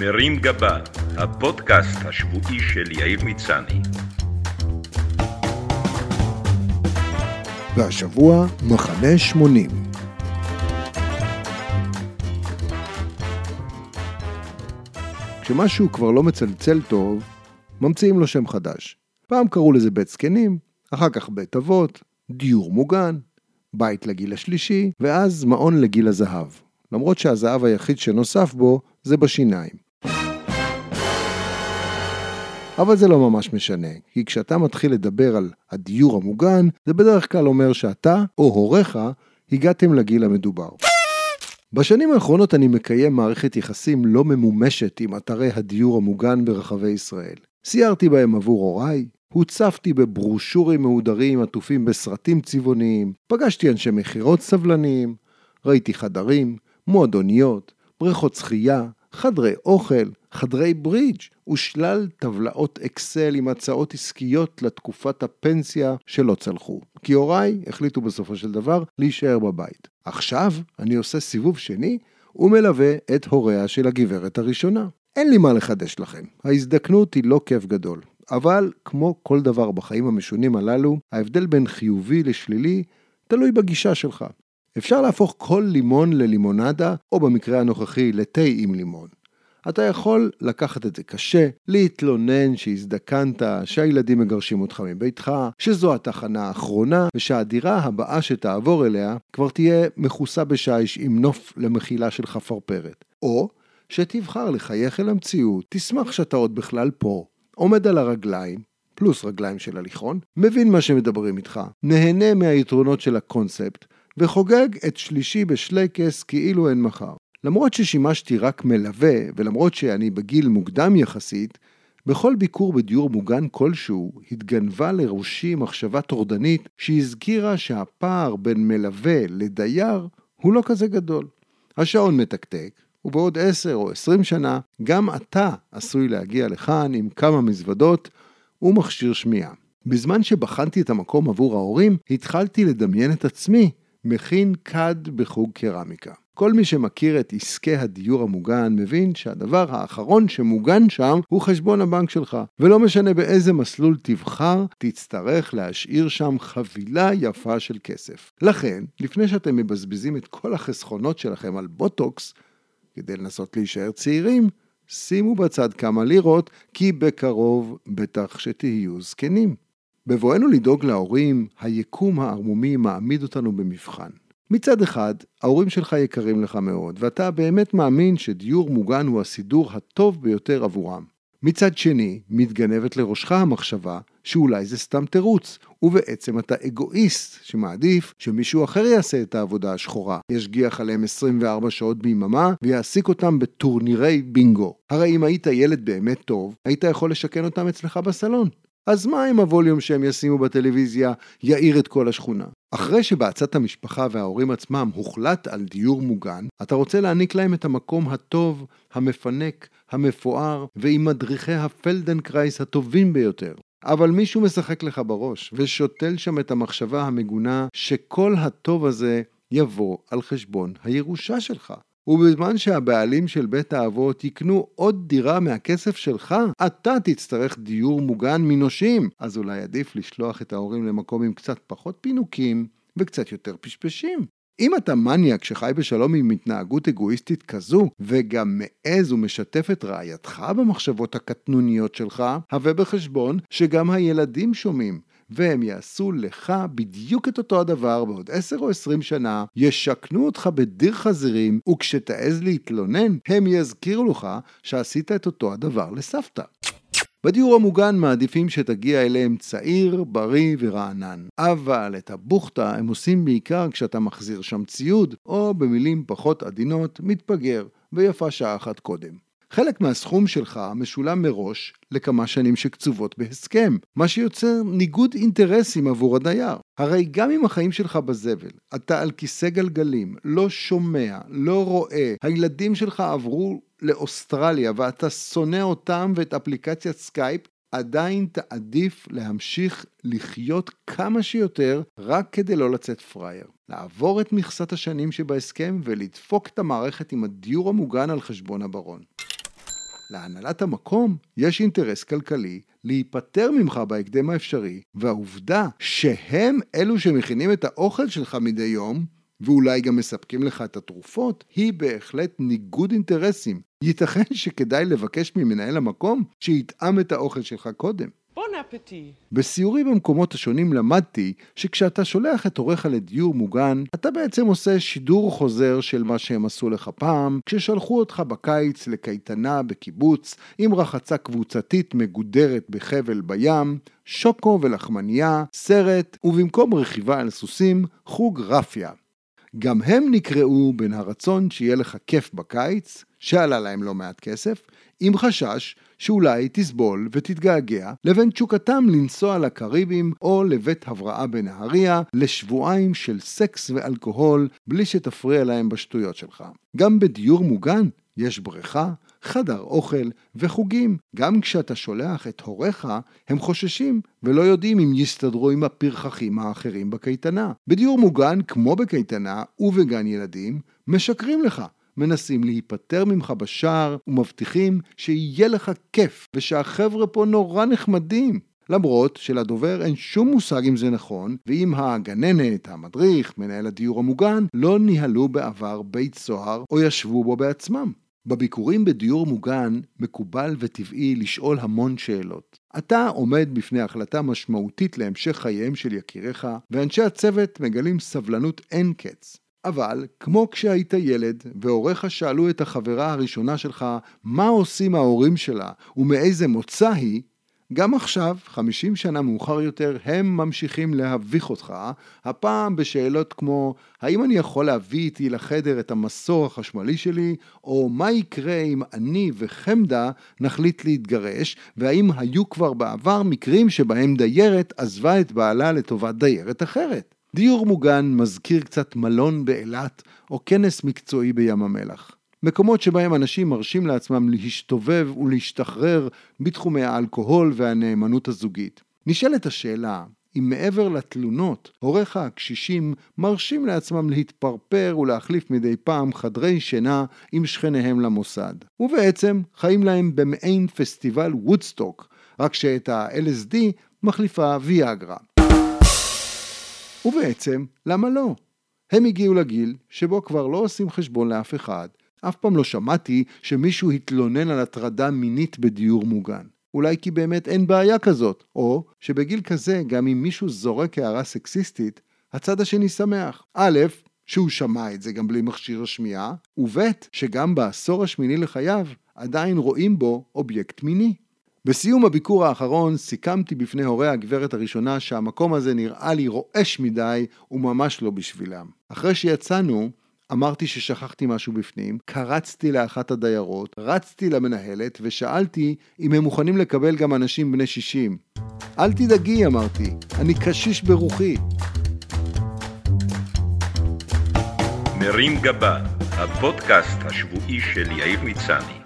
מרים גבה, הפודקאסט השבועי של יאיר מצני. והשבוע מחנה 80. כשמשהו כבר לא מצלצל טוב, ממציאים לו שם חדש. פעם קראו לזה בית זקנים, אחר כך בית אבות, דיור מוגן, בית לגיל השלישי, ואז מעון לגיל הזהב. למרות שהזהב היחיד שנוסף בו זה בשיניים. אבל זה לא ממש משנה, כי כשאתה מתחיל לדבר על הדיור המוגן, זה בדרך כלל אומר שאתה, או הוריך, הגעתם לגיל המדובר. בשנים האחרונות אני מקיים מערכת יחסים לא ממומשת עם אתרי הדיור המוגן ברחבי ישראל. סיירתי בהם עבור הוריי, הוצפתי בברושורים מהודרים עטופים בסרטים צבעוניים, פגשתי אנשי מכירות סבלניים, ראיתי חדרים, מועדוניות, בריכות שחייה, חדרי אוכל, חדרי ברידג' ושלל טבלאות אקסל עם הצעות עסקיות לתקופת הפנסיה שלא צלחו. כי הוריי החליטו בסופו של דבר להישאר בבית. עכשיו אני עושה סיבוב שני ומלווה את הוריה של הגברת הראשונה. אין לי מה לחדש לכם, ההזדקנות היא לא כיף גדול. אבל כמו כל דבר בחיים המשונים הללו, ההבדל בין חיובי לשלילי תלוי בגישה שלך. אפשר להפוך כל לימון ללימונדה, או במקרה הנוכחי לתה עם לימון. אתה יכול לקחת את זה קשה, להתלונן שהזדקנת, שהילדים מגרשים אותך מביתך, שזו התחנה האחרונה, ושהדירה הבאה שתעבור אליה כבר תהיה מכוסה בשיש עם נוף למחילה של חפרפרת. או שתבחר לחייך אל המציאות, תשמח שאתה עוד בכלל פה, עומד על הרגליים, פלוס רגליים של הליכון, מבין מה שמדברים איתך, נהנה מהיתרונות של הקונספט, וחוגג את שלישי בשלייקס כאילו אין מחר. למרות ששימשתי רק מלווה, ולמרות שאני בגיל מוקדם יחסית, בכל ביקור בדיור מוגן כלשהו התגנבה לראשי מחשבה טורדנית שהזכירה שהפער בין מלווה לדייר הוא לא כזה גדול. השעון מתקתק, ובעוד עשר או עשרים שנה גם אתה עשוי להגיע לכאן עם כמה מזוודות ומכשיר שמיעה. בזמן שבחנתי את המקום עבור ההורים, התחלתי לדמיין את עצמי מכין כד בחוג קרמיקה. כל מי שמכיר את עסקי הדיור המוגן מבין שהדבר האחרון שמוגן שם הוא חשבון הבנק שלך, ולא משנה באיזה מסלול תבחר, תצטרך להשאיר שם חבילה יפה של כסף. לכן, לפני שאתם מבזבזים את כל החסכונות שלכם על בוטוקס, כדי לנסות להישאר צעירים, שימו בצד כמה לירות, כי בקרוב בטח שתהיו זקנים. בבואנו לדאוג להורים, היקום הערמומי מעמיד אותנו במבחן. מצד אחד, ההורים שלך יקרים לך מאוד, ואתה באמת מאמין שדיור מוגן הוא הסידור הטוב ביותר עבורם. מצד שני, מתגנבת לראשך המחשבה שאולי זה סתם תירוץ, ובעצם אתה אגואיסט שמעדיף שמישהו אחר יעשה את העבודה השחורה, ישגיח עליהם 24 שעות ביממה ויעסיק אותם בטורנירי בינגו. הרי אם היית ילד באמת טוב, היית יכול לשכן אותם אצלך בסלון. אז מה אם הווליום שהם ישימו בטלוויזיה יעיר את כל השכונה? אחרי שבעצת המשפחה וההורים עצמם הוחלט על דיור מוגן, אתה רוצה להעניק להם את המקום הטוב, המפנק, המפואר, ועם מדריכי הפלדנקרייס הטובים ביותר. אבל מישהו משחק לך בראש, ושותל שם את המחשבה המגונה שכל הטוב הזה יבוא על חשבון הירושה שלך. ובזמן שהבעלים של בית האבות יקנו עוד דירה מהכסף שלך, אתה תצטרך דיור מוגן מנושים. אז אולי עדיף לשלוח את ההורים למקום עם קצת פחות פינוקים וקצת יותר פשפשים. אם אתה מניאק שחי בשלום עם התנהגות אגואיסטית כזו, וגם מעז ומשתף את רעייתך במחשבות הקטנוניות שלך, הווה בחשבון שגם הילדים שומעים, והם יעשו לך בדיוק את אותו הדבר בעוד 10 או 20 שנה, ישכנו אותך בדיר חזירים, וכשתעז להתלונן, הם יזכירו לך שעשית את אותו הדבר לסבתא. בדיור המוגן מעדיפים שתגיע אליהם צעיר, בריא ורענן. אבל את הבוכטה הם עושים בעיקר כשאתה מחזיר שם ציוד, או במילים פחות עדינות, מתפגר, ויפה שעה אחת קודם. חלק מהסכום שלך משולם מראש לכמה שנים שקצובות בהסכם, מה שיוצר ניגוד אינטרסים עבור הדייר. הרי גם אם החיים שלך בזבל, אתה על כיסא גלגלים, לא שומע, לא רואה, הילדים שלך עברו לאוסטרליה ואתה שונא אותם ואת אפליקציית סקייפ, עדיין תעדיף להמשיך לחיות כמה שיותר רק כדי לא לצאת פראייר. לעבור את מכסת השנים שבהסכם ולדפוק את המערכת עם הדיור המוגן על חשבון הברון. להנהלת המקום יש אינטרס כלכלי להיפטר ממך בהקדם האפשרי, והעובדה שהם אלו שמכינים את האוכל שלך מדי יום, ואולי גם מספקים לך את התרופות, היא בהחלט ניגוד אינטרסים. ייתכן שכדאי לבקש ממנהל המקום שיטעם את האוכל שלך קודם. בסיורי במקומות השונים למדתי שכשאתה שולח את הוריך לדיור מוגן, אתה בעצם עושה שידור חוזר של מה שהם עשו לך פעם, כששלחו אותך בקיץ לקייטנה בקיבוץ, עם רחצה קבוצתית מגודרת בחבל בים, שוקו ולחמניה, סרט, ובמקום רכיבה על סוסים, חוג רפיה. גם הם נקראו בין הרצון שיהיה לך כיף בקיץ, שעלה להם לא מעט כסף, עם חשש שאולי תסבול ותתגעגע, לבין תשוקתם לנסוע לקריבים או לבית הבראה בנהריה לשבועיים של סקס ואלכוהול בלי שתפריע להם בשטויות שלך. גם בדיור מוגן יש בריכה, חדר אוכל וחוגים. גם כשאתה שולח את הוריך, הם חוששים ולא יודעים אם יסתדרו עם הפרחחים האחרים בקייטנה. בדיור מוגן, כמו בקייטנה ובגן ילדים, משקרים לך. מנסים להיפטר ממך בשער ומבטיחים שיהיה לך כיף ושהחבר'ה פה נורא נחמדים. למרות שלדובר אין שום מושג אם זה נכון, ואם הגננת, המדריך, מנהל הדיור המוגן, לא ניהלו בעבר בית סוהר או ישבו בו בעצמם. בביקורים בדיור מוגן מקובל וטבעי לשאול המון שאלות. אתה עומד בפני החלטה משמעותית להמשך חייהם של יקיריך, ואנשי הצוות מגלים סבלנות אין קץ. אבל, כמו כשהיית ילד, והוריך שאלו את החברה הראשונה שלך מה עושים ההורים שלה ומאיזה מוצא היא, גם עכשיו, 50 שנה מאוחר יותר, הם ממשיכים להביך אותך, הפעם בשאלות כמו האם אני יכול להביא איתי לחדר את המסור החשמלי שלי, או מה יקרה אם אני וחמדה נחליט להתגרש, והאם היו כבר בעבר מקרים שבהם דיירת עזבה את בעלה לטובת דיירת אחרת. דיור מוגן מזכיר קצת מלון באילת או כנס מקצועי בים המלח. מקומות שבהם אנשים מרשים לעצמם להשתובב ולהשתחרר בתחומי האלכוהול והנאמנות הזוגית. נשאלת השאלה, אם מעבר לתלונות, הוריך הקשישים מרשים לעצמם להתפרפר ולהחליף מדי פעם חדרי שינה עם שכניהם למוסד. ובעצם חיים להם במעין פסטיבל וודסטוק, רק שאת ה-LSD מחליפה ויאגרה. ובעצם, למה לא? הם הגיעו לגיל שבו כבר לא עושים חשבון לאף אחד. אף פעם לא שמעתי שמישהו התלונן על הטרדה מינית בדיור מוגן. אולי כי באמת אין בעיה כזאת, או שבגיל כזה, גם אם מישהו זורק הערה סקסיסטית, הצד השני שמח. א', שהוא שמע את זה גם בלי מכשיר השמיעה, וב', שגם בעשור השמיני לחייו עדיין רואים בו אובייקט מיני. בסיום הביקור האחרון סיכמתי בפני הורי הגברת הראשונה שהמקום הזה נראה לי רועש מדי וממש לא בשבילם. אחרי שיצאנו, אמרתי ששכחתי משהו בפנים, קרצתי לאחת הדיירות, רצתי למנהלת ושאלתי אם הם מוכנים לקבל גם אנשים בני 60. אל תדאגי, אמרתי, אני קשיש ברוחי. מרים גבה, הפודקאסט השבועי של יאיר מצני.